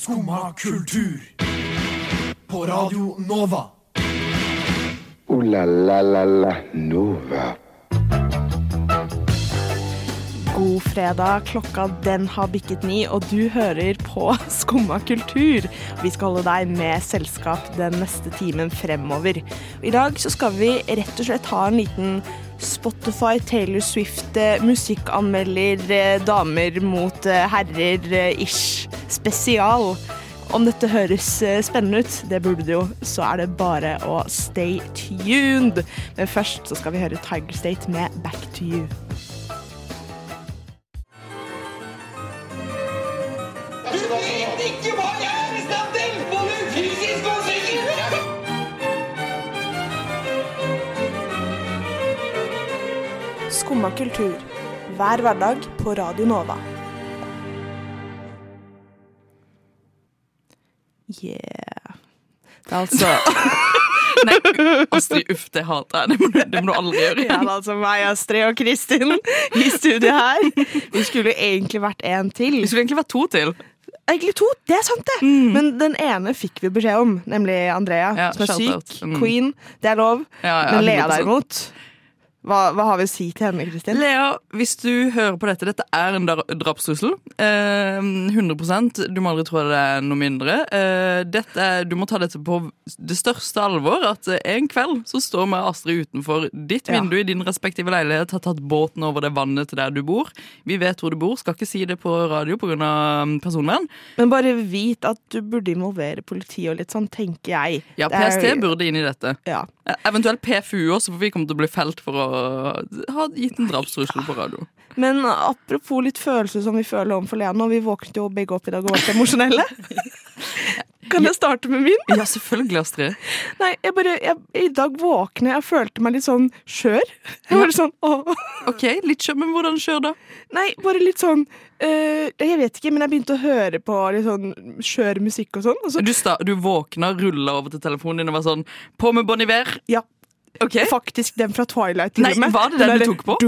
Skumma kultur. På Radio Nova. O-la-la-la-la Nova. God fredag. Klokka den har bikket ni, og du hører på Skumma kultur. Vi skal holde deg med selskap den neste timen fremover. I dag så skal vi rett og slett ha en liten Spotify, Taylor Swift, eh, musikkanmelder, eh, damer mot eh, herrer-ish spesial. Om dette høres eh, spennende ut, det burde det jo, så er det bare å stay tuned. Men først så skal vi høre Tiger State med Back to You. Du vet ikke hva jeg er i stand til! Både fysisk og psykisk! Skumma kultur. Hver hverdag på Radio Nova. Yeah. Det er altså Nei, Astrid, uff, det hater jeg. Det må, du- det må du aldri gjøre. igjen. Ja, det er altså meg, Astrid og Kristin i studio her. Vi skulle egentlig vært en til. Vi skulle egentlig vært to til. Egentlig to, det er sant det. Men den ene fikk vi beskjed om, nemlig Andrea, Ja, som er syk. Mm. Queen, det er lov. Ja, ja, Men Lea derimot, hva, hva har vi å si til henne, Kristin? Lea, hvis du hører på dette, dette er en dra- drapstrussel. Eh, 100% Du må aldri tro det er noe mindre. Eh, dette, er- du må ta dette på det største alvor. At en kveld så står vi og Astrid utenfor ditt Ja. vindu i din respektive leilighet, har tatt båten over det vannet til der du bor. Vi vet hvor du bor, skal ikke si det på radio pga. personvern. Men bare vit at du burde involvere politiet og litt sånn, tenker jeg. Ja, er- PST burde inn i dette. Ja. Eh, Eventuelt PFU også, for vi kommer til å bli felt for å ha gitt en drapstrussel på radio. Men apropos litt følelser som vi føler overfor lene nå. Vi våknet jo begge opp i dag og var så emosjonelle. Kan jeg starte med min? Ja, selvfølgelig, Astrid. Nei, jeg bare, jeg, I dag våkner jeg og følte meg litt sånn skjør. Jeg var sånn, åh. Ok, litt skjør, men hvordan skjør, da? Nei, bare litt sånn øh, Jeg vet ikke, men jeg begynte å høre på litt sånn skjør musikk og sånn. Og så, Du, sta, du våkna, rulla over til telefonen din og var sånn På med Bon Iver! ja, Ok, faktisk den fra Twilight. Nei, med. var det den du tok på?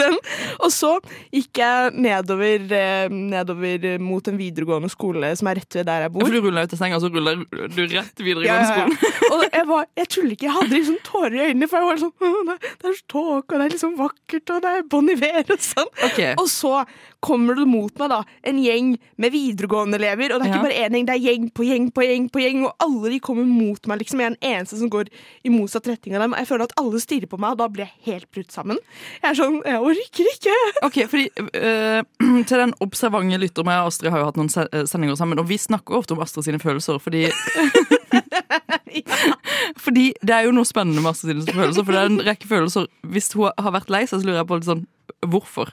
Den. Og så gikk jeg nedover, eh, nedover mot en videregående skole som er rett ved der jeg bor. For du rulla ut av senga, og så rulla du rett videregående skole Ja, ja, skolen. ja. Og jeg, var, jeg tuller ikke, jeg hadde liksom tårer i øynene, for jeg var sånn Det er- så tåke, og det er liksom vakkert, og det er Bon Iver og sånn. Okay. Og så kommer det mot meg, da, en gjeng med videregående-elever. Og det er Ja. ikke bare én gjeng, det er gjeng på gjeng på gjeng, på gjeng, og alle de kommer mot meg. liksom Jeg er den eneste som går i motsatt retning av dem. Jeg føler at alle stirrer på meg, og da blir jeg helt brutt sammen. Jeg er sånn Jeg orker ikke! Ok, fordi øh, Til den observante lytter med Astrid har jo hatt noen øh, sendinger sammen, og vi snakker ofte om Astrid sine følelser, fordi Fordi det er jo noe spennende med Astrid sine følelser, for det er en rekke følelser Hvis hun har vært lei seg, så lurer jeg på litt sånn Hvorfor?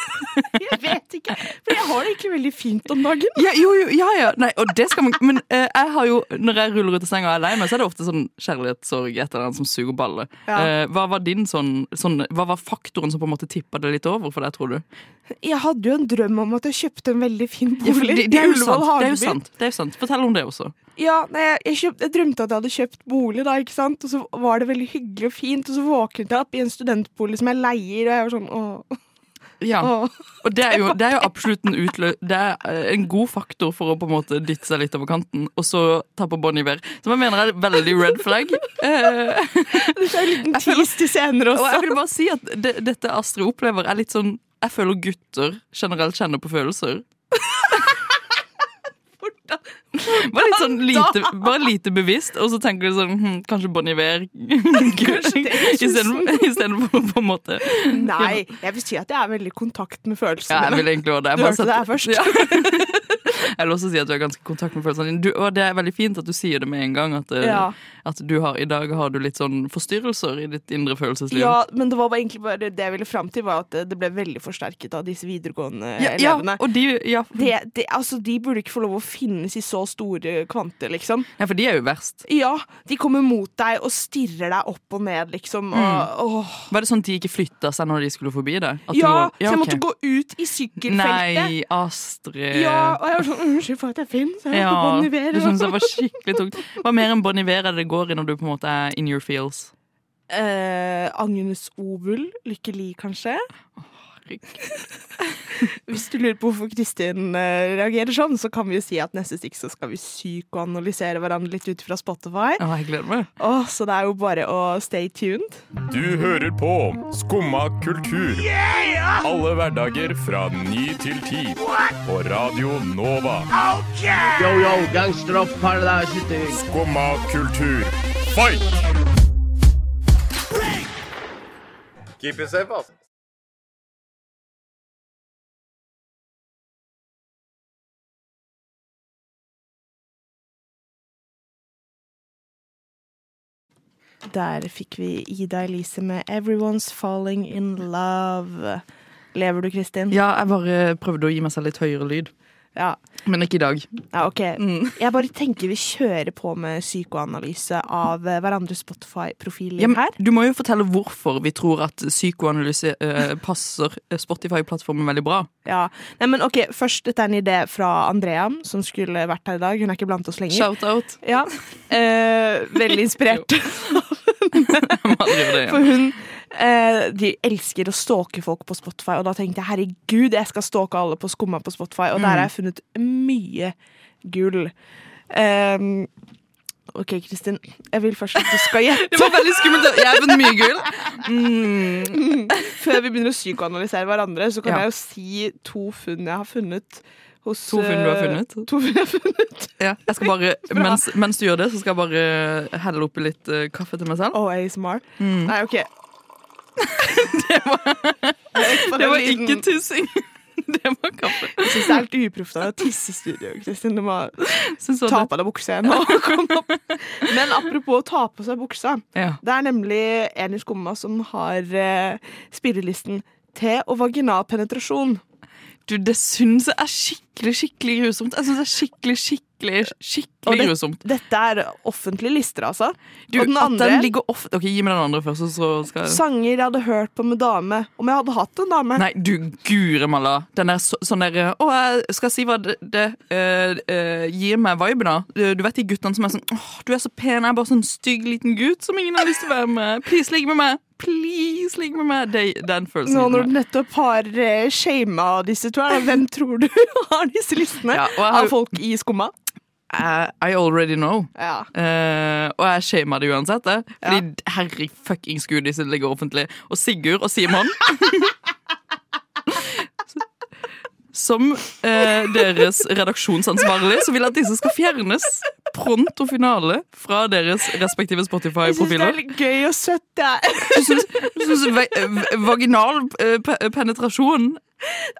Jeg vet ikke. For jeg har det egentlig veldig fint om dagen. Ja, jo, jo, ja, ja. Nei, og det skal man Men eh, jeg har jo Når jeg ruller ut av senga og er lei meg, så er det ofte sånn kjærlighetssorg etter den som suger baller. Ja. Eh, hva var din sånn, sånn Hva var faktoren som på en måte tippa det litt over for deg, tror du? Jeg hadde jo en drøm om at jeg kjøpte en veldig fin Ja, bolig det, det, er jo sant, det er jo sant. Det er jo sant. Fortell om det også. Ja, nei, jeg, kjøpt, jeg drømte at jeg hadde kjøpt bolig, da, ikke sant? og så var det veldig hyggelig og fint. Og så våknet jeg opp i en studentbolig som jeg leier, og jeg var sånn åh. Ja. Og det er jo, det er jo absolutt en utlø... Det er eh, en god faktor for å på en måte dytte seg litt over kanten, og så ta på Bon Iver. Som jeg mener er veldig red flag. Eh, Det er en liten tease til senere Og jeg vil bare si at det, dette Astrid opplever, er litt sånn Jeg føler gutter generelt kjenner på følelser. Bare litt sånn lite, bare lite bevisst, og så tenker du sånn hm, Kanskje Bon Iver er Istedenfor på en måte Nei, jeg vil si at jeg er veldig i kontakt med Ja, følelsene jeg vil egentlig også det. Du hørte det her først. Ja. Jeg vil også si at du har ganske kontakt med følelsene dine. Og det er veldig fint at du sier det med en gang. At, eh, Ja. at du har, i dag har du litt sånn forstyrrelser i ditt indre følelsesliv. Ja, men det var bare egentlig bare det jeg ville fram til, var at det- ble veldig forsterket av disse videregående ja, ja, elevene. og de, ja, Det, det, altså, de burde ikke få lov å finnes i så store kvanter, liksom. ja, for de er jo verst. Ja, de kommer mot deg og stirrer deg opp og ned, liksom. Og, mm. Var det sånn at de ikke flytta seg når de skulle forbi deg? ja, du Ja, var- så jeg okay. måtte gå ut i sykkelfeltet. Nei, Astrid. Ja, og jeg var sånn Unnskyld for at jeg finnes. Jeg Ja, på Bon Iver. du synes det var skikkelig tungt. Hva mer enn Bon Iver er det det går i når du på en måte er in your feels? Eh, Agnes Ovul. Lykke Li, kanskje? Hvis du lurer på hvorfor Kristin eh, reagerer sånn, så kan vi jo si at neste stikk så skal vi psykoanalysere hverandre litt ut fra Spotify. Å, jeg gleder meg. Å, så det er jo bare å stay tuned. Du hører på Skumma kultur. Alle hverdager fra ny til ti. På Radio Nova. Yo, yo, gangsteropp, paradise. Skumma kultur, fight! Keep it safe, ass. Der fikk vi Ida Elise med 'Everyone's Falling In Love'. Lever du, Kristin? Ja, jeg bare prøvde å gi meg selv litt høyere lyd. Ja. Men ikke i dag. ja, ok. Jeg bare tenker vi kjører på med psykoanalyse av eh, hverandres Spotify-profiler Ja, her. du må jo fortelle hvorfor vi tror at psykoanalyse uh, passer Spotify-plattformen veldig bra. Ja. Nei, men ok, Først, dette er en idé fra Andrea, som skulle vært her i dag. Hun er ikke blant oss lenger. Shout-out. Ja. Uh, veldig inspirert. For hun eh, de elsker å stalke folk på Spotify, og da tenkte jeg herregud, jeg skal stalke alle på Skumma på Spotify, og der har jeg funnet mye gull. Um, OK, Kristin. Jeg vil først at du skal Det var veldig skummelt. Jeg har fått mye gull. Mm. Før vi begynner å psykoanalysere hverandre, så kan Ja. jeg jo si to funn jeg har funnet. Hos, To funn du har eh, funnet? To funn jeg har funnet. Ja, jeg skal bare, mens, mens du gjør det, så skal jeg bare helle oppi litt eh, kaffe til meg selv. Oh, ASMR. Mm. Nei, OK. Det var ikke tissing. Det var kaffe. Jeg syns det er helt uproft av deg å tisse i studio, Kristin. Du må Syns ta på deg buksa igjen. Men apropos å ta på seg buksa. Ja. Det er nemlig en i Skumma som har eh, spillelisten Te og vaginal penetrasjon. Du, det syns jeg er skikkelig, skikkelig grusomt. Jeg syns det er skikkelig, skikkelig, skikkelig, Og det- Dette er offentlige lister, altså. Du, og den andre den ligger off... Ok, Gi meg den andre først, så skal jeg Sanger jeg hadde hørt på med dame. Om jeg hadde hatt en dame. Nei, du guri malla. Den der så, sånn der Å, jeg skal si hva det, det uh, uh, gir meg viben av. Du vet de guttene som er sånn Åh, du er så pen, jeg er bare sånn stygg liten gutt som ingen har lyst til å være med. Please, ligg med meg. Please, ligg med meg. Det, den følelsen. Nå når du nettopp har uh, shama disse to, hvem tror du har disse listene? Ja, har Av folk i Skumma? I, I already know. Ja. Uh, og jeg shamer det uansett. Det. Fordi herre fuckings gud, disse ligger offentlig. Og Sigurd og Simon Som eh, deres redaksjonsansvarlig så vil at disse skal fjernes pronto finale fra deres respektive Spotify-profiler. Jeg syns det er litt gøy og søtt. Jeg. Du syns, du syns vaginal eh, penetrasjon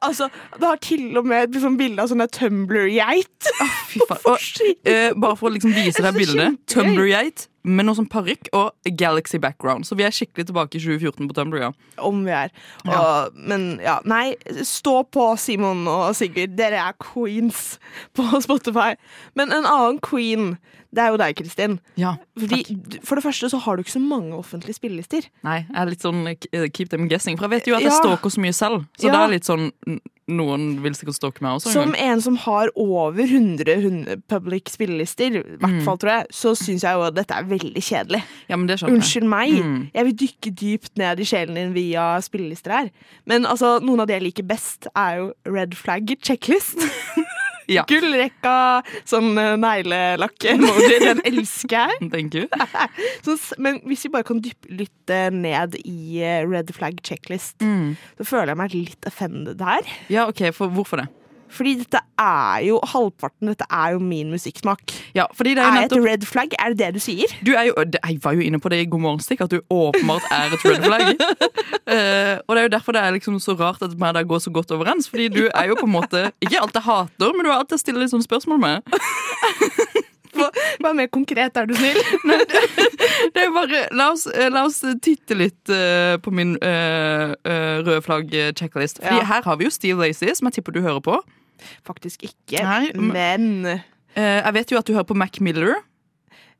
Altså, det har til og med liksom, bilde av sånne Tumbler-geit. Fy faen. Og, eh, bare for å liksom vise deg Det bildet. kjempegøy. Med noe som parykk og Galaxy background. Så vi er skikkelig tilbake i 2014 på Tumblr. ja Om vi er. Og, Men ja, nei, stå på, Simon og Sigurd. Dere er queens på Spotify. Men en annen queen, det er jo deg, Kristin. Ja, Fordi, for det første så har du ikke så mange offentlige spillelister. Nei, jeg er litt sånn eh, keep them guessing. For jeg vet jo at jeg Ja. stalker så mye selv. Så Ja. det er litt sånn Noen vil sikkert stalke meg også. en Som gang. en som har over 100, 100 public spillelister, i Mm. hvert fall, tror jeg, så syns jeg jo at dette er veldig kjedelig. Ja, men det skjønner jeg. Unnskyld meg. Mm. Jeg vil dykke dypt ned i sjelen din via spillelister her. Men altså, noen av de jeg liker best, er jo Red Flag Checklist. Ja. Gullrekka, sånn uh, neglelakk-emoji. Den elsker jeg. Thank you. Så, men hvis vi bare kan dyppe litt eh, ned i eh, Red Flag Checklist, Mm. så føler jeg meg litt offended her. Ja, ok, for Hvorfor det? Fordi dette er jo halvparten dette er jo min musikksmak. Ja, det er Er jeg et red flag? Er det det du sier? du er jo, Jeg var jo inne på det i God morgenstikk, at du åpenbart er et red flag. uh, og det er jo derfor det er liksom så rart at og går så godt overens. Fordi du er jo på en måte Ikke alt jeg hater, men du er alltid stiller litt sånne spørsmål med. Vær mer konkret, er du snill. Det er bare, la oss, la oss titte litt uh, på min uh, røde flagg-checklist. Fordi Ja. her har vi jo Steve Lacey, som jeg tipper du hører på. Faktisk ikke, Nei, men- Eh, jeg vet jo at du hører på Mac Miller.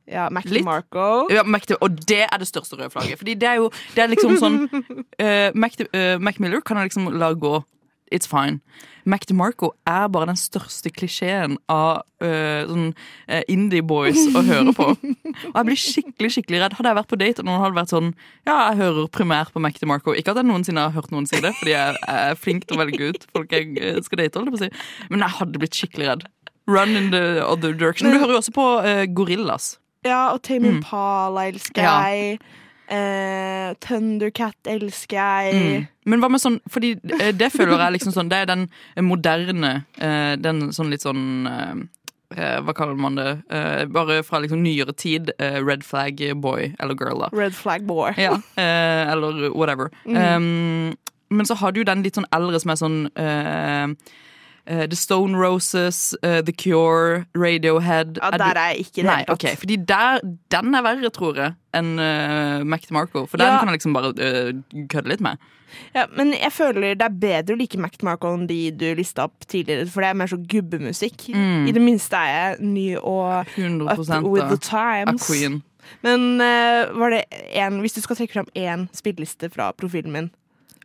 ja, Mac Litt. Marco. Ja, Mac, og det er det største røde flagget. Fordi det er jo det er liksom sånn eh, Mac, eh, Mac Miller kan jeg liksom la gå it's fine. Mac DeMarco er bare den største klisjeen av uh, sånn uh, indie-boys å høre på. Og jeg blir skikkelig skikkelig redd. Hadde jeg vært på date og noen hadde vært sånn Ja, jeg hører primært på Mac DeMarco. Ikke at jeg noensinne har hørt noen si det, fordi jeg er flink til å velge ut folk jeg øh, skal date, holdt jeg på å si. Men jeg hadde blitt skikkelig redd. Run in the other direction. Du hører jo også på uh, Gorillas. Ja, og Tame Mm. Impala elsker Ja. Eh, Thundercat elsker jeg. Mm. Men hva med sånn Fordi eh, det føler jeg liksom sånn Det er den moderne eh, Den sånn litt sånn eh, eh, Hva kaller man det? Eh, Bare fra liksom nyere tid. eh, Red flag boy eller girl, da. Red Flag Boy. Ja, eh, eller whatever. Um, men så har du jo den litt sånn eldre som er sånn eh, The Stone Roses, uh, The Cure, Radiohead. Ja, Er der er jeg ikke i det hele tatt. fordi der, den er verre, tror jeg, enn uh, Mac DeMarco. For den Ja. kan jeg liksom bare uh, kødde litt med. Ja, men jeg føler det er bedre å like Mac DeMarco enn de du lista opp tidligere, for det er mer så gubbemusikk. Mm. I det minste er jeg ny og 100 up with the a times. queen. Men eh, var det en, hvis du skal trekke fram én spilleliste fra profilen min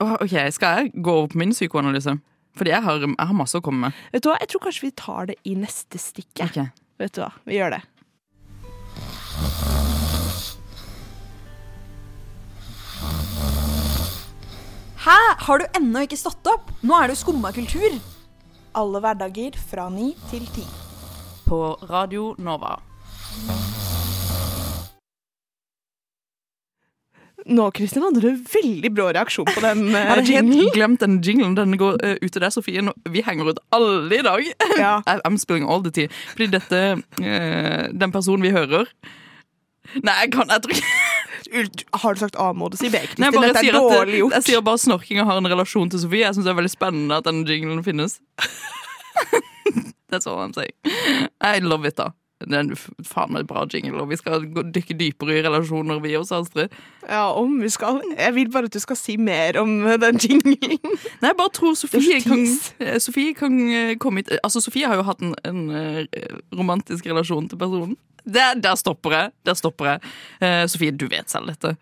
Åh, ok, Skal jeg gå over på min psykoanalyse? Fordi jeg har, jeg har masse å komme med. Vet du hva, Jeg tror kanskje vi tar det i neste stikk. Okay. Vet du hva, Vi gjør det. Hæ? Har du ennå ikke stått opp? Nå er det jo skumma kultur. Alle hverdager fra ni til ti. På Radio Nova. Nå Kristin, hadde du veldig brå reaksjon på den Jeg uh, hadde helt jinglen. glemt den jinglen. Den går uh, ut der, Sofie. Vi henger ut alle i dag. Ja. I'm spilling all the tea. Fordi dette uh, Den personen vi hører Nei, jeg kan jeg tror ikke Har du sagt A-måte, si B, Kristin. Nei, jeg Dette er dårlig gjort. Jeg sier bare snorkinga har en relasjon til Sofie. Jeg syns det er veldig spennende at den jinglen finnes. That's all I'm saying. I love it, da. Det er en faen meg bra jingle, og vi skal dykke dypere i relasjoner, vi også, Astrid. Ja, om vi skal. Jeg vil bare at du skal si mer om eh, den jinglen. Nei, jeg bare tror Sofie kan, eh, Sofie kan eh, komme hit Altså, Sofie har jo hatt en, en romantisk relasjon til personen. Der, der stopper jeg. Der stopper jeg. Uh, Sofie, du vet selv dette.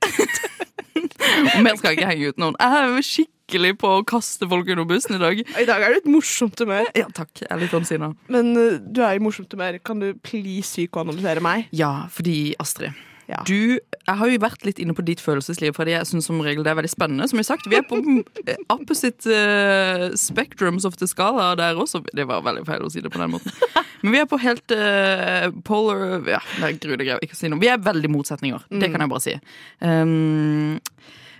Og mer skal jeg ikke henge ut noen. Jeg er skikkelig på å kaste folk under bussen i dag. I dag er du et morsomt humør. Ja, takk. Jeg er litt sånn. Men eh, du er i morsomt humør. Kan du please psykoanalysere meg? Ja, fordi Astrid Ja. Du, jeg har jo vært litt inne på ditt følelsesliv, fordi jeg syns som regel det er veldig spennende. Som jeg har sagt, Vi er på eh, opposite uh, spectrums of the skala der også. Det var veldig feil å si det på den måten. Men vi er på helt uh, polar Ja, det er gruelig ikke å si noe. Vi er veldig motsetninger. Det kan jeg bare si. Um,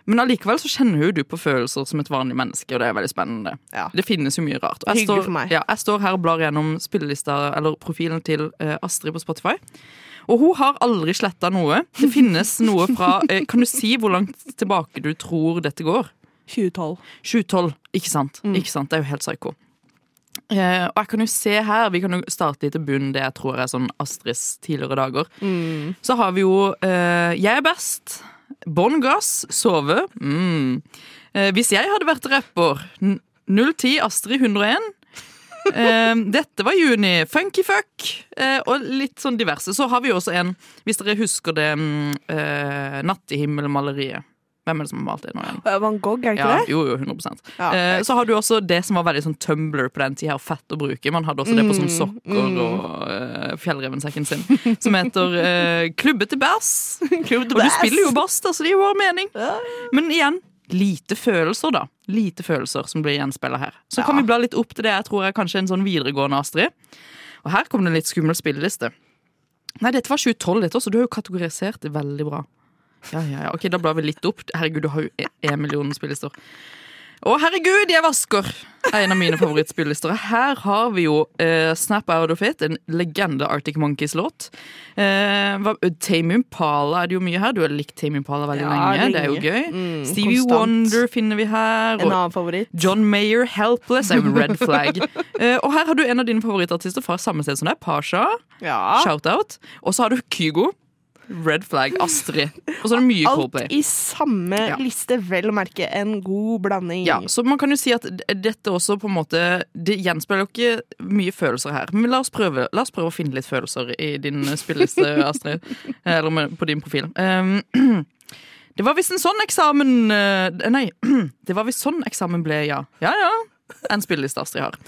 men allikevel så kjenner jo du på følelser som et vanlig menneske, og det er veldig spennende. Ja. Det finnes jo mye rart. Jeg står. Ja, jeg står her og blar gjennom spillelista, eller profilen til uh, Astrid på Spotify. Og hun har aldri sletta noe. Det finnes noe fra uh, Kan du si hvor langt tilbake du tror dette går? 2012. 2012, Ikke sant? Ikke sant? Det er jo helt psyko. Uh, og jeg kan jo se her, Vi kan jo starte litt til bunnen det jeg tror er sånn Astrids tidligere dager. Så har vi jo eh, Jeg er best. Bånn gass. Sove. Mm. Eh, hvis jeg hadde vært rapper. 010 Astrid 101. Eh, dette var juni. Funky fuck. Eh, og litt sånn diverse. Så har vi jo også en, hvis dere husker det mm, eh, Natt i himmel-maleriet. Hvem er det som har malt det nå igjen? Eh, Van Gogh, er det ikke Ja, det? jo, jo, 100 Ja, eh, Så har du også det som var veldig sånn Tumblr på den tida, og fett å bruke. Man hadde også det på sånn sokker og uh, fjellrevensekken sin, som heter uh, Klubbe til bass. Og du spiller jo bass, da, så det gir jo bare mening. Men igjen, lite følelser, da. Lite følelser som blir gjenspeila her. Så kan vi bla litt opp til det jeg tror er kanskje en sånn videregående Astrid. Og her kom det en litt skummel spilleliste. Nei, dette var 2012, dette også. Du har jo kategorisert det veldig bra. Ja, ja, ja. Ok, Da blar vi litt opp. Herregud, du har jo én million spillelister. Å, herregud, jeg vasker! er en av mine favorittspillister. Her har vi jo eh, Snap Out of It, en legende Arctic Monkeys-låt. Eh, Tame Impala er det jo mye her. Du har likt Tame Impala veldig Ja, lenge. Det er jo gøy. Mm, Stevie konstant. Wonder finner vi her. En annen favoritt. John Mayer, Helpless, er jo red flag. Eh, og her har du en av dine favorittartister fra samme sted som deg, Pasha. Ja. Shout-out. Og så har du Kygo. Red flag. Astrid. Og så er det mye Alt Coldplay. i samme Ja. liste, vel å merke. En god blanding. Ja, så man kan jo si at dette også på en måte Det gjenspeiler jo ikke mye følelser her. Men la oss prøve, la oss prøve å finne litt følelser i din spilleliste, Astrid. Eller på din profil. Um, Det var visst en sånn eksamen eh, Nei, det var visst sånn eksamen ble, ja. Ja ja. En spilleliste Astrid har.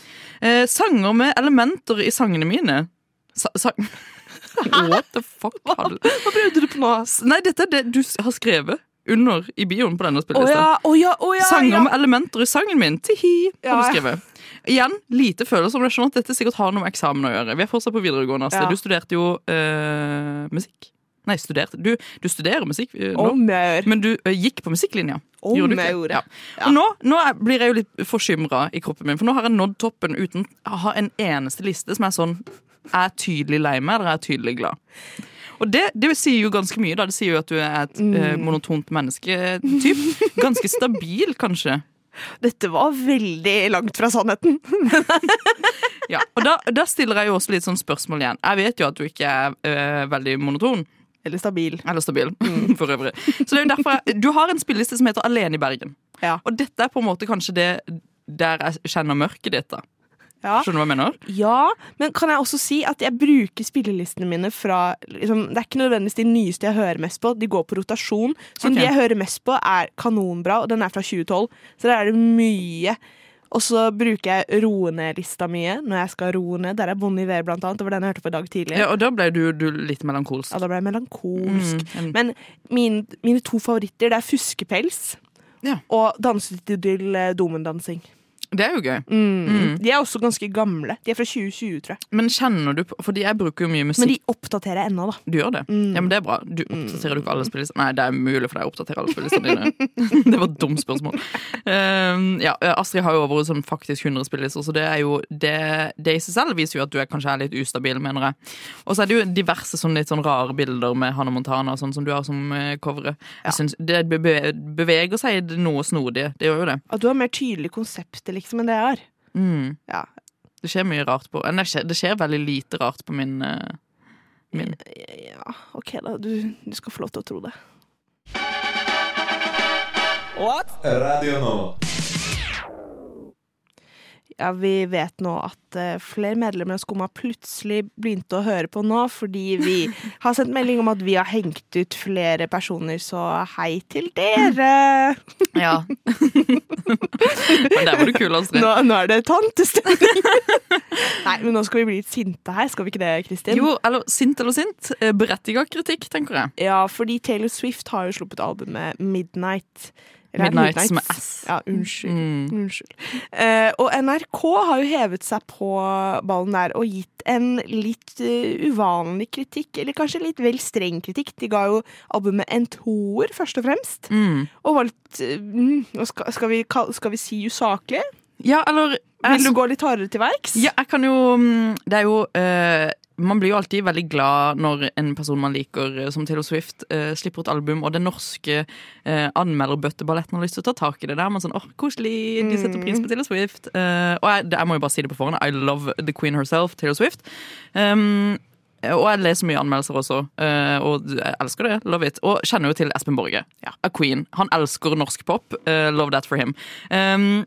Eh, sanger med elementer i sangene mine. Sa sang What the fuck? Hva, Hva prøvde du på nå? Nei, dette er det du har skrevet under i bioen på denne Å Oh, ja, oh, ja, oh ja. Sanger med elementer i sangen min. Tihi, har du skrevet. Igjen, lite følelser. Men jeg skjønner at dette sikkert har noe med eksamen å gjøre. Vi er fortsatt på videregående. Ja. Du studerte jo øh, musikk. Nei, studerte. Du, du studerer musikk øh, nå. Om. Men du øh, gikk på musikklinja. Om Gjorde jeg gjorde. Ja. Og nå, nå blir jeg jo litt forskymra i kroppen min, for nå har jeg nådd toppen uten å ha en eneste liste som er sånn Er tydelig lei meg, eller er tydelig glad? Og det, det sier jo ganske mye. da Det sier jo at du er et eh, Mm. monotont mennesketyp. Ganske stabil, kanskje. Dette var veldig langt fra sannheten. Ja, og da, da stiller jeg jo også litt sånn spørsmål igjen. Jeg vet jo at du ikke er eh, veldig monoton. Eller stabil. Eller stabil, for øvrig. Så det er jo derfor jeg, Du har en spilleliste som heter Alene i Bergen. Ja. Og dette er på en måte kanskje det der jeg kjenner mørket ditt. da Ja. Skjønner du hva jeg mener? Ja, men kan jeg også si at jeg bruker spillelistene mine fra liksom, Det er ikke nødvendigvis de nyeste jeg hører mest på, de går på rotasjon. Så okay. de jeg hører mest på, er kanonbra, og den er fra 2012. Så der er det mye. Og så bruker jeg roe ned-lista mye når jeg skal roe ned. Der er Bon Iver, blant annet. Det var den jeg hørte på i dag tidlig. Ja, og da ble du, du litt melankolsk. Ja, da ble jeg melankolsk. Mm, en- Men min, mine to favoritter det er Fuskepels Ja. og Danse til eh, Domendansing. Det er jo gøy. Mm. De er også ganske gamle. De er fra 2020, tror jeg. Men kjenner du på Fordi jeg bruker jo mye musikk. Men de oppdaterer jeg ennå, da. Du gjør det? Mm. Ja, men det er bra. Du Oppdaterer du ikke alle spillelistene? Nei, det er mulig for deg å oppdatere alle spillelistene dine. det var et dumt spørsmål. Um, ja, Astrid har jo over sånn faktisk 100 spillelister, så det er jo det, det i seg selv viser jo at du er kanskje er litt ustabil, mener jeg. Og så er det jo diverse sånn litt sånn rare bilder med Hannah Montana, og sånn som du har som uh, coveret. Jeg synes Det beveger seg noe snodig. Det gjør jo det. At du har mer tydelig konsept liksom, enn det jeg har. Mm. Ja. Det skjer mye rart på Nei, Det skjer, det skjer veldig lite rart på min, uh, min. ja, OK, da. Du, du skal få lov til å tro det. What? Radio Nova. Ja, Vi vet nå at uh, flere medlemmer av Skumma plutselig begynte å høre på nå, fordi vi har sendt melding om at vi har hengt ut flere personer, så hei til dere! Ja. men der var du kul, Astrid. Nå, nå er det tantestemning! Nei, men nå skal vi bli litt sinte her, skal vi ikke det, Kristin? Jo, eller sint eller sint. Berettiga Berettiget kritikk, tenker jeg. Ja, fordi Taylor Swift har jo sluppet albumet Midnight. Er Midnight som med S. Ja, unnskyld. Mm. unnskyld. Uh, og NRK har jo hevet seg på ballen der og gitt en litt uh, uvanlig kritikk, eller kanskje litt vel streng kritikk. De ga jo albumet en toer, først og fremst. Mm. Og var litt mm, skal, skal, vi, skal vi si usaklig? Ja, eller Vil du gå litt hardere til verks? Ja, jeg kan jo mm, Det er jo eh, Man blir jo alltid veldig glad når en person man liker, eh, som Taylor Swift, eh, slipper et album, og den norske eh, anmelderbøtteballetten har lyst til å ta tak i det. Der er man sånn åh, koselig, de setter pris på Taylor Swift. Eh, og jeg, det- jeg må jo bare si det på forhånd, I love the queen herself, Taylor Swift. Um, og jeg leser mye anmeldelser også, eh, og jeg elsker det. Love it. Og kjenner jo til Espen Borge. A queen. Han elsker norsk pop. eh, love that for him. Um,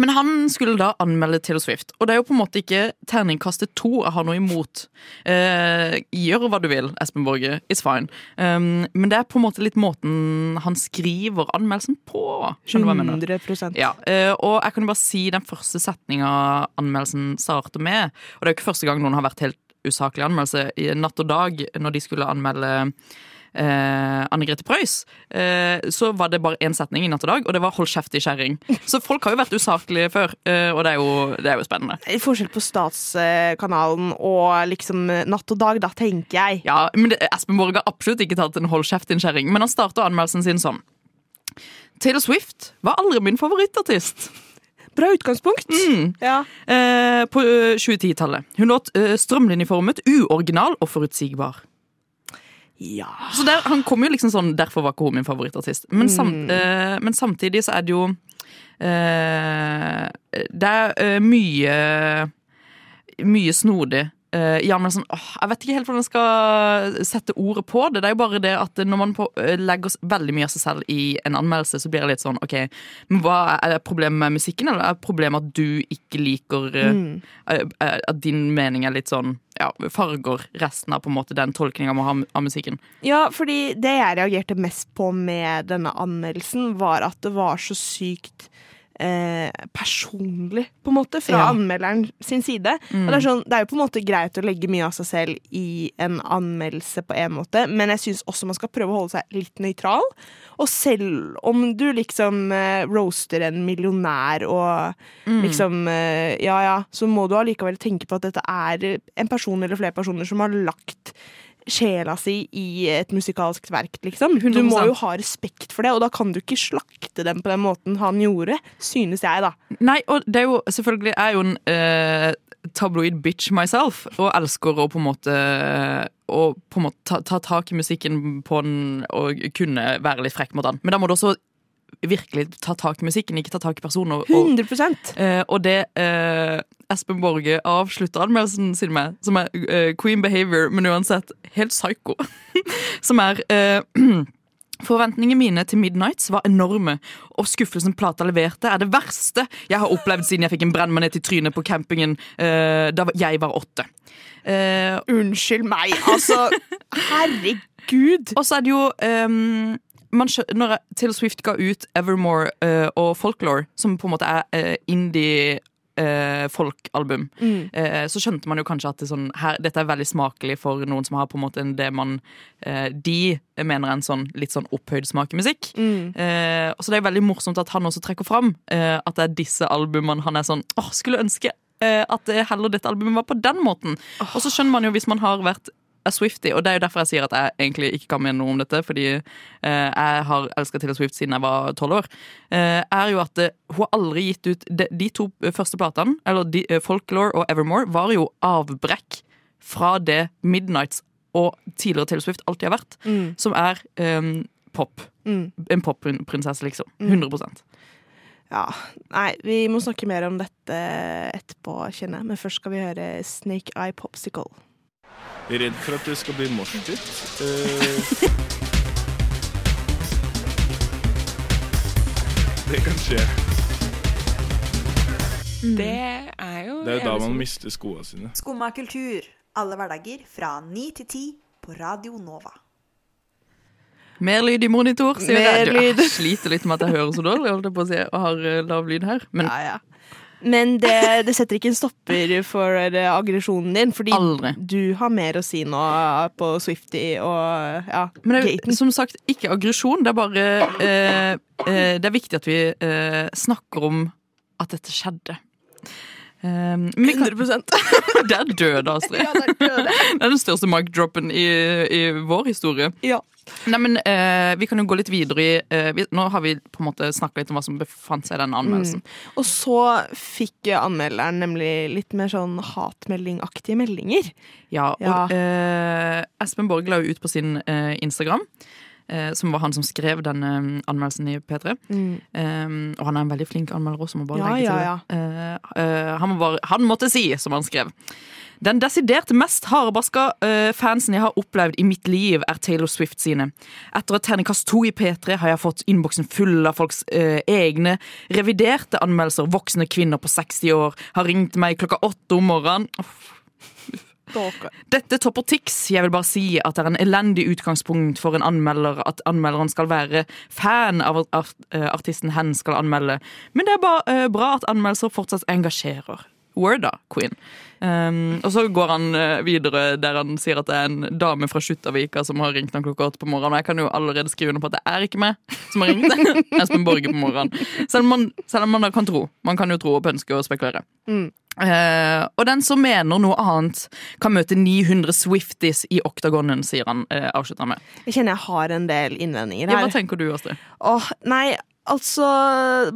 men han skulle da anmelde Taylor Swift, og det er jo på en måte ikke terningkastet to jeg har noe imot. Eh, gjør hva du vil, Espen Borge. It's fine. Um, men det er på en måte litt måten han skriver anmeldelsen på. Skjønner du hva jeg mener? 100 Ja, eh, og jeg kan jo bare si den første setninga anmeldelsen starter med. Og det er jo ikke første gang noen har vært helt usaklig anmeldelse. I Natt og Dag, når de skulle anmelde eh, Anne Grete Preus, eh, så var det bare én setning i Natt og Dag, og det var 'hold kjeft, i kjerring'. Så folk har jo vært usaklige før, eh, og det er jo, det er jo spennende. Forskjell på Statskanalen og liksom Natt og Dag, da tenker jeg. Ja, men det, Espen Borg har absolutt ikke tatt en 'hold kjeft, kjerring', men han starta anmeldelsen sin sånn. Taylor Swift var aldri min favorittartist. Bra utgangspunkt. Ja. Eh, på eh, 2010-tallet. Hun låt eh, strømlinjeformet, uoriginal og forutsigbar. Ja. Så der, han kom jo liksom sånn Derfor var ikke hun min favorittartist. Men, samt, Mm. eh, men samtidig så er det jo eh, Det er eh, mye Mye snodig. ja, men sånn, åh, Jeg vet ikke helt hvordan jeg skal sette ordet på det. Det er jo bare det at når man på, eh, legger veldig mye av seg selv i en anmeldelse, så blir det litt sånn OK, men hva er problemet med musikken, eller er problemet at du ikke liker eh, Mm. eh, eh, At din mening er litt sånn ja, farger resten av på en måte den tolkninga man har av musikken. Ja, fordi det jeg reagerte mest på med denne anmeldelsen, var at det var så sykt eh, personlig, på en måte, fra Ja. anmelderen sin side. Og det er, sånn, det er jo på en måte greit å legge mye av seg selv i en anmeldelse på en måte, men jeg syns også man skal prøve å holde seg litt nøytral. Og selv om du liksom eh, roaster en millionær og liksom eh, Ja ja, så må du allikevel tenke på at dette er en person eller flere personer som har lagt sjela si i et musikalsk verk, liksom. Du 100%. må jo ha respekt for det, og da kan du ikke slakte dem på den måten han gjorde, synes jeg, da. Nei, og det er jo selvfølgelig Jeg er jo en eh, tabloid bitch myself, og elsker å på en måte Å på en måte ta, ta tak i musikken på den og kunne være litt frekk mot den. Men da må du også virkelig ta tak i musikken, ikke ta tak i personer. Og, 100 eh, og det eh, Espen Borge avslutta anmeldelsen sin med, som er uh, Queen Behavior, men uansett helt psycho, som er uh, Forventningene mine til Midnights var enorme, og skuffelsen plata leverte er det verste jeg har opplevd siden jeg fikk en brennmanet i trynet på campingen uh, da jeg var åtte. Uh, Unnskyld meg, altså. Herregud. og så er det jo um, man Når Taylor Swift ga ut Evermore uh, og Folklore, som på en måte er indie eh, folkalbum, eh, så skjønte man jo kanskje at det sånn, her, dette er veldig smakelig for noen som har på en måte det man eh, De mener er en sånn litt sånn opphøyd smak i musikk. Eh, og så det er veldig morsomt at han også trekker fram eh, at det er disse albumene han er sånn åh, skulle ønske eh, at det heller dette albumet var på den måten. Og så skjønner man jo hvis man har vært a Swifty, og det er jo derfor jeg sier at jeg egentlig ikke kan mene noe om dette, fordi eh, jeg har elska Taylor Swift siden jeg var tolv år, eh, er jo at eh, hun har aldri gitt ut De, de to første platene, eller de, eh, Folklore og Evermore, var jo avbrekk fra det Midnights og tidligere Taylor Swift alltid har vært, som er eh, pop. En popprinsesse, liksom. 100% Ja, nei, vi må snakke mer om dette etterpå, kjenner jeg. Men først skal vi høre Snake Eye Popsicle. Redd for at det skal bli moshpit. Uh, det kan skje. Det er jo Det er jo da man mister skoene sine. Skumma kultur. Alle hverdager fra ni til ti på Radio Nova. Mer lyd i monitor, sier Mer jeg. Du, lyd. jeg sliter litt med at jeg hører så dårlig, holdt jeg på å si, og har eh, lav lyd her. Men Ja, ja. Men det, det setter ikke en stopper for eh, aggresjonen din, fordi Aldri. du har mer å si nå på Swifty og ja, Men det er Gaten. som sagt ikke aggresjon. Det er bare eh, eh, Det er viktig at vi eh, snakker om at dette skjedde. Um, men 100 Det er døde, Astrid. Ja, det er døde. Det er den største mic-droppen i, i vår historie. Ja. Nei, men uh, Vi kan jo gå litt videre i uh, vi, Nå har vi på en måte snakka litt om hva som befant seg i denne anmeldelsen. Og så fikk anmelderen nemlig litt mer sånn hatmeldingaktige meldinger. Ja, og Ja. Uh, Espen Borg la jo ut på sin Instagram, som var han som skrev denne eh, anmeldelsen i P3. Eh, og han er en veldig flink anmelder også, må bare Ja, legge ja, til det. Eh, eh, han, var, han måtte si, som han skrev. Den desidert mest hardbarska uh, fansen jeg har opplevd i mitt liv, er Taylor Swift sine. Etter at terningkast to i P3 har jeg fått innboksen full av folks eh, egne reviderte anmeldelser. Voksne kvinner på 60 år har ringt meg klokka åtte om morgenen. Dette topper Tix. Jeg vil bare si at det er en elendig utgangspunkt for en anmelder at anmelderen skal være fan av at eh, artisten hen skal anmelde. Men det er bare uh, bra at anmeldelser fortsatt engasjerer. Word da, queen. Um, og så går han eh, videre der han sier at det er en dame fra Skjuttavika som har ringt han klokka åtte på morgenen. Og jeg kan jo allerede skrive under på at det er ikke meg som har ringt. Espen Borge på morgenen. Selv om, man, selv om man kan tro. Man kan jo tro og pønske og spekulere. Eh, og den som mener noe annet, kan møte 900 Swifties i oktagonen, sier han. Uh, avslutter med. Jeg kjenner jeg har en del innvendinger Ja, her. hva tenker du, Astrid? Åh, nei, altså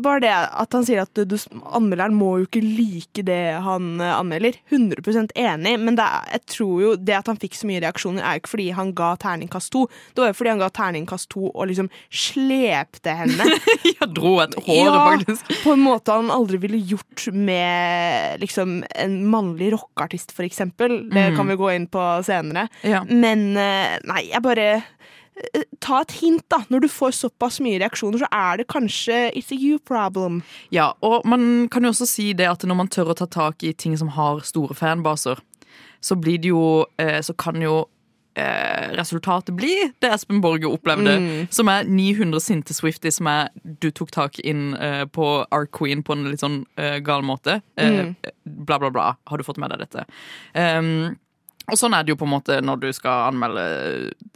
Bare det at han sier at du, anmelderen må jo ikke like det han eh, anmelder. 100% enig, men det er, jeg tror jo det at han fikk så mye reaksjoner, er jo ikke fordi han ga terningkast to. Det var jo fordi han ga terningkast to og liksom slepte henne. Jeg dro et hår, faktisk. på en måte han aldri ville gjort med liksom en mannlig rockeartist, for eksempel. Det Mm. kan vi gå inn på senere. Ja. Men eh, nei, jeg bare Ta et hint, da. Når du får såpass mye reaksjoner, så er det kanskje it's a you problem. Ja, og man kan jo også si det at når man tør å ta tak i ting som har store fanbaser, så blir det jo eh, Så kan jo eh, resultatet bli det Espen Borge opplevde, Mm. som er 900 sinte Swifties som er du tok tak inn eh, på Our Queen på en litt sånn eh, gal måte. Eh, Mm. Bla, bla, bla. Har du fått med deg dette? Um, og sånn er det jo på en måte når du skal anmelde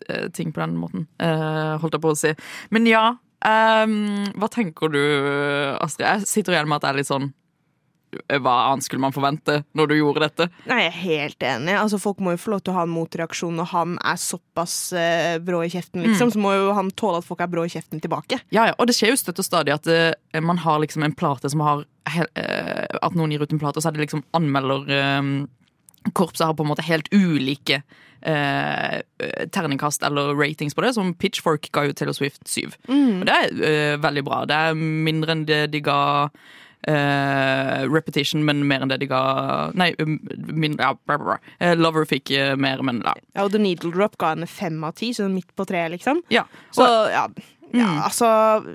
eh, ting på den måten, uh, holdt jeg på å si. Men ja, um, hva tenker du, Astrid? Jeg sitter igjen med at det er litt sånn eh, Hva annet skulle man forvente når du gjorde dette? Nei, jeg er helt enig. Altså, folk må jo få lov til å ha en motreaksjon når han er såpass uh, brå i kjeften, liksom. Så må jo han tåle at folk er brå i kjeften tilbake. Ja, ja, og det skjer jo støtt og stadig at uh, man har liksom en plate som har eh, At noen gir ut en plate, og så er det liksom anmelder eh, Korpset har på en måte helt ulike eh, terningkast eller ratings på det, som Pitchfork ga jo Taylor Swift 7. Og det er eh, veldig bra. Det er mindre enn det de ga eh, Repetition, men mer enn det de ga Nei, um, min, ja, bra, bra. Eh, Lover fikk eh, mer, men ja. Ja, og The Needle Drop ga henne fem av ti, så midt på treet, liksom. ja. Så ja, ja, altså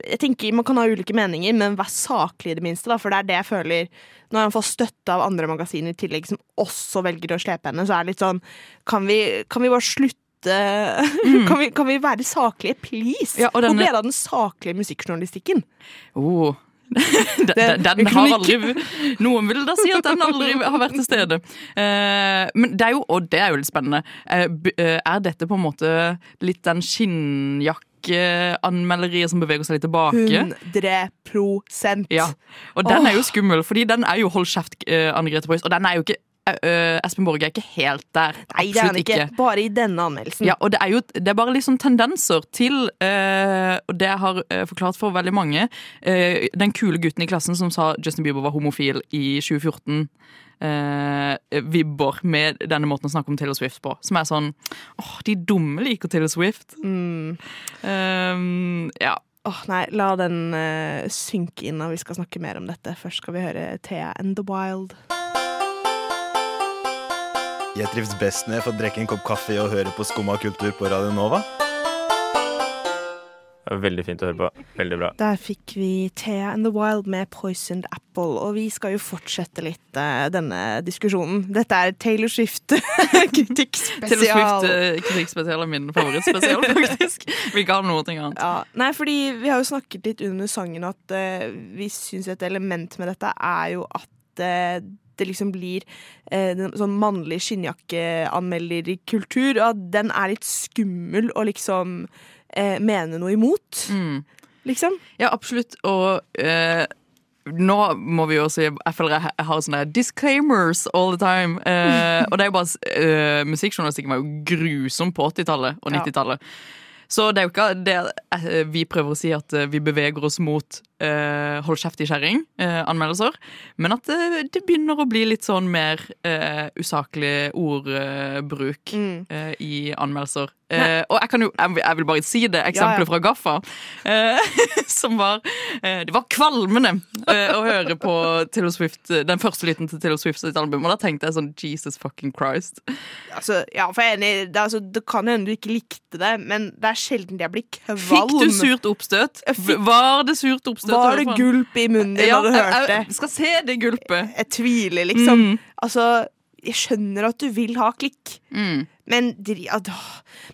Jeg tenker Man kan ha ulike meninger, men vær saklig i det minste. da For det er det jeg føler Når han får støtte av andre magasiner i tillegg, som også velger å slepe henne, så er det litt sånn Kan vi, kan vi bare slutte kan, vi, kan vi være saklige, please? Ja, og Hvor denne- ble det av den saklige musikkjournalistikken? Oh. den, den, den har aldri Noen vil da si at den aldri har vært til stede. Uh, men det er jo, og det er jo litt spennende. uh, er dette på en måte litt den skinnjakkeanmelderiet som beveger seg litt tilbake? 100 Ja. Og den er jo skummel, fordi den er jo hold kjeft, uh, Anne Grete Preus, og den er jo ikke eh, Espen Borge er ikke helt der. Nei, det er han ikke. ikke. Bare i denne anmeldelsen. Ja, og det er jo det er bare liksom tendenser til uh, Og det jeg har eh, forklart for veldig mange uh, Den kule gutten i klassen som sa Justin Bieber var homofil i 2014 eh, Vibber med denne måten å snakke om Taylor Swift på Som er sånn Åh, de dumme liker Taylor Swift Mm. Um, Ja Åh, nei, la den uh, synke inn når vi skal snakke mer om dette. Først skal vi høre Thea and The Wild. Jeg trives best når jeg får drikke en kopp kaffe og høre på Skumma kultur på Radio Nova. Veldig fint å høre på. Veldig bra. Der fikk vi Thea and The Wild med Poisoned Apple, og vi skal jo fortsette litt uh, denne diskusjonen. Dette er Taylor Swift-kritikkspesial. Taylor Swift eh, kritikkspesial er min favorittspesial faktisk Vi kan har noe ting annet Ja, nei, fordi vi har jo snakket litt under sangen at uh, vi syns et element med dette er jo at uh, det liksom blir eh, den, sånn mannlig skinnjakkeanmelderkultur, og at den er litt skummel og liksom eh, mene noe imot. Mm. Liksom. Ja, absolutt. Og eh, nå må vi jo si Jeg føler jeg har sånne disclaimers all the time. Eh, og det er jo bare eh, Musikkjournalistikken var jo grusom på 80-tallet og 90-tallet. Så det er jo ikke det eh, vi prøver å si at eh, vi beveger oss mot eh, hold kjeft i kjerring-anmeldelser. men at eh, det begynner å bli litt sånn mer eh, usaklig ordbruk Mm. eh, i anmeldelser. Uh, og jeg kan jo, jeg jeg vil bare si det eksempelet Ja, ja. fra Gaffa, Uh, som var uh, Det var kvalmende eh, å høre på Taylor Swift, den første lytten til Taylor Swift sitt album, og da tenkte jeg sånn Jesus fucking Christ. Altså, ja, for jeg er enig, det, altså, det kan hende du ikke likte det, men det er sjelden jeg blir kvalm. Fikk du surt oppstøt? Var det surt oppstøt? Var det gulp i munnen din Ja, da du jeg- hørte? jeg skal se det gulpet. Jeg tviler, liksom. Mm. Altså, jeg skjønner at du vil ha klikk, Mm. men,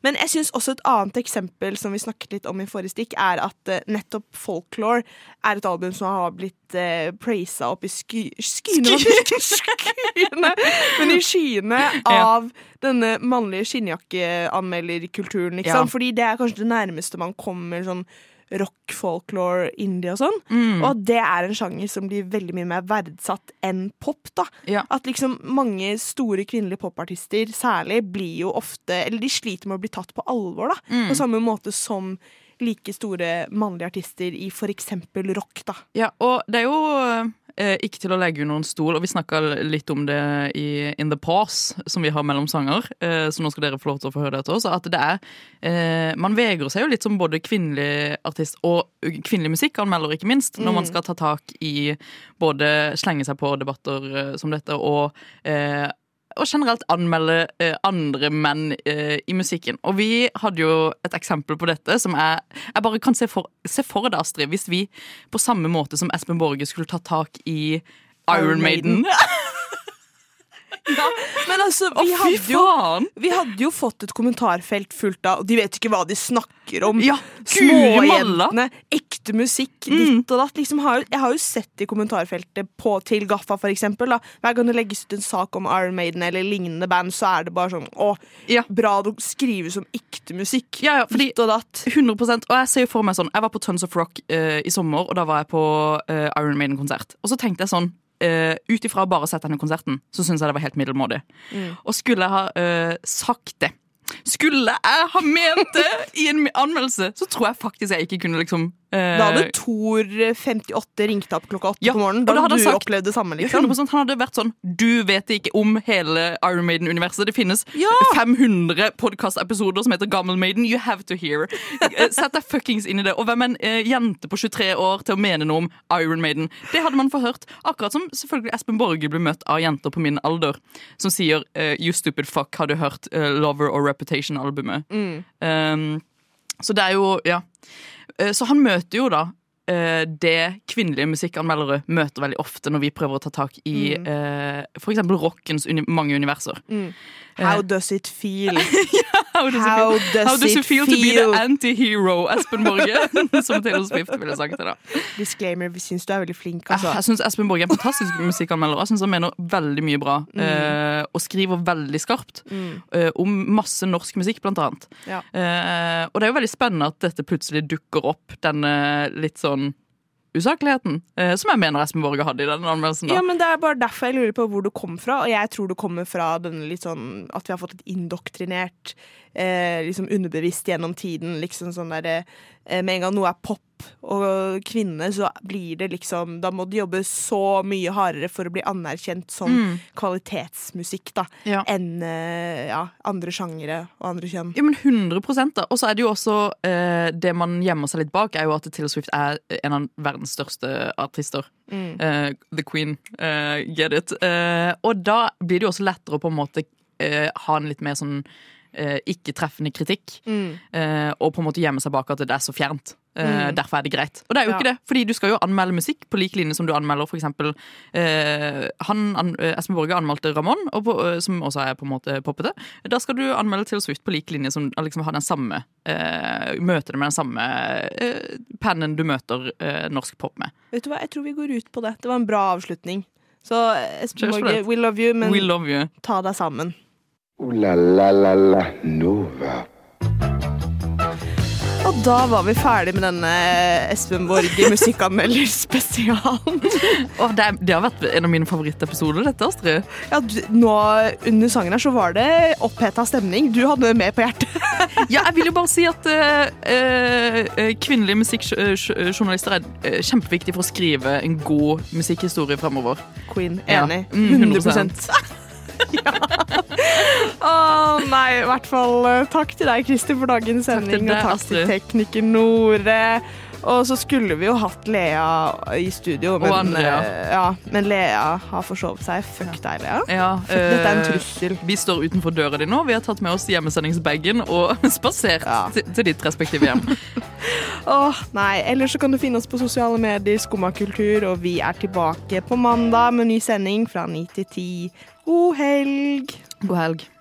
men jeg syns også et annet eksempel som vi snakket litt om i forrige stikk, er at eh, nettopp Folklore er et album som har blitt uh, praisa opp i sky skyene, skyene Men i skyene av denne mannlige skinnjakkeanmelderkulturen, liksom. Ja. Fordi det er kanskje det nærmeste man kommer sånn rock, folklore, indie og sånn. Mm. Og at det er en sjanger som blir veldig mye mer verdsatt enn pop. da. Ja. At liksom mange store kvinnelige popartister særlig blir jo ofte Eller de sliter med å bli tatt på alvor, da. Mm. På samme måte som like store mannlige artister i for eksempel rock, da. Ja, og det er jo ikke til å legge under en stol, og vi snakka litt om det i In the Pause, som vi har mellom sanger, eh, så nå skal dere få lov til å få høre det etter oss, at det er eh, Man vegrer seg jo litt som både kvinnelig artist og kvinnelig musikkanmelder, ikke minst, når man Mm. skal ta tak i både slenge seg på debatter eh, som dette og eh, og generelt anmelde eh, andre menn eh, i musikken. Og vi hadde jo et eksempel på dette som jeg, jeg bare kan se for, se for deg, Astrid, hvis vi på samme måte som Espen Borge skulle ta tak i Iron Iron Maiden. Men altså, vi, Å, hadde jo, vi hadde jo fått et kommentarfelt fullt av de vet ikke hva de snakker om. Ja. Småjentene, ekte musikk, Mm. ditt og datt. Liksom, jeg har jo sett i kommentarfeltet på, til Gaffa, for eksempel. Da. Hver gang det legges ut en sak om Iron Maiden eller lignende band, så er det bare sånn Å, Ja. bra det skrives om ekte musikk. Ja, ja, fordi Ditt og datt. 100% Og jeg ser jo for meg sånn Jeg var på Tons of Rock uh, i sommer, og da var jeg på uh, Iron Maiden-konsert. Og så tenkte jeg sånn uh, Ut ifra bare å sette denne konserten, så syns jeg det var helt middelmådig. Mm. Og skulle jeg ha uh, sagt det Skulle jeg ha ment det i en anmeldelse, så tror jeg faktisk jeg ikke kunne liksom Da hadde Thor 58 ringt opp klokka åtte Ja, på morgenen. Da da hadde du sagt- opplevd det samme. liksom 100% Han hadde vært sånn Du vet ikke om hele Iron Maiden-universet. Det finnes Ja. 500 podkastepisoder som heter Gammel Maiden. You have to hear. Eh, Sett deg fuckings inn i det. Og hvem er en eh, jente på 23 år til å mene noe om Iron Maiden? Det hadde man forhørt. Akkurat som selvfølgelig Espen Borge ble møtt av jenter på min alder som sier eh, You stupid fuck, har du hørt eh, Lover or Reputation-albumet? Um, så det er jo Ja. Eh, Så han møter jo da eh, det kvinnelige musikkanmeldere møter veldig ofte når vi prøver å ta tak i Mm. eh, for eksempel rockens uni mange universer. How does it feel? How does, How it, feel? does How does it it feel, to be the anti-hero, Espen Borge? Som Taylor Swift ville sagt det. da Disclaimer, vi syns du er veldig flink. Altså. jeg syns Espen Borge er en fantastisk musikkanmelder. Jeg synes Han mener veldig mye bra eh, og skriver veldig skarpt uh, om masse norsk musikk, blant annet. Ja. Uh, og det er jo veldig spennende at dette plutselig dukker opp, denne litt sånn usakligheten, eh, som jeg mener Espen Borge hadde i den anmeldelsen. Ja, men Det er bare derfor jeg lurer på hvor du kom fra. Og jeg tror du kommer fra denne litt sånn at vi har fått et indoktrinert eh, liksom underbevisst gjennom tiden. Liksom sånn der, eh, Med en gang noe er pop og kvinne, så blir det liksom Da må de jobbe så mye hardere for å bli anerkjent som Mm. kvalitetsmusikk da Ja. enn eh, ja, andre sjangere og andre kjønn. Ja, men 100 da. Og så er det jo også eh, Det man gjemmer seg litt bak, er jo at Taylor Swift er en av verdens største artister. Mm. Eh, the Queen. eh, get it. Eh, og da blir det jo også lettere å på en måte eh, ha en litt mer sånn eh, ikke-treffende kritikk. Mm. eh, og på en måte gjemme seg bak at det er så fjernt. Eh, Mm. Derfor er det greit. Og det er jo Ja. ikke det, fordi du skal jo anmelde musikk på lik linje som du anmelder eksempel eh, han, an, eh, Espen Borge anmeldte Ramón, og på, eh, som også er på en måte poppete. Da skal du anmelde Taylor Swift på lik linje som liksom har den samme eh, Møter det med den samme eh, pennen du møter eh, norsk pop med. Vet du hva, Jeg tror vi går ut på det. Det var en bra avslutning. Så Espen Borge, we love you, men love you. ta deg sammen. Uh, la la la la Nova. Og da var vi ferdig med denne Espen Borge musikkanmelderspesialen. oh, det, det har vært en av mine favorittepisoder, dette, Astrid. Ja, du, nå under sangen her så var det oppheta stemning. Du hadde med på hjertet. Ja, jeg vil jo bare si at uh, uh, kvinnelige musikkjournalister er eh, kjempeviktig for å skrive en god musikkhistorie fremover. Queen, Ja. enig. Mm, 100 ja. Å nei, i hvert fall eh, takk til deg, Christer, for dagens Takk sending. deg, og takk til tekniker Nore. Og så skulle vi jo hatt Lea i studio, men, Andrea. eh, ja, men Lea har forsovet seg. Fuck deg, Lea. Ja, Dette er en eh, trussel. Vi står utenfor døra di nå. Vi har tatt med oss hjemmesendingsbagen og spasert Ja. til, til ditt respektive hjem. Åh, nei, Ellers så kan du finne oss på sosiale medier, Skumma kultur, og vi er tilbake på mandag med ny sending fra 9 til 10. God helg! God helg.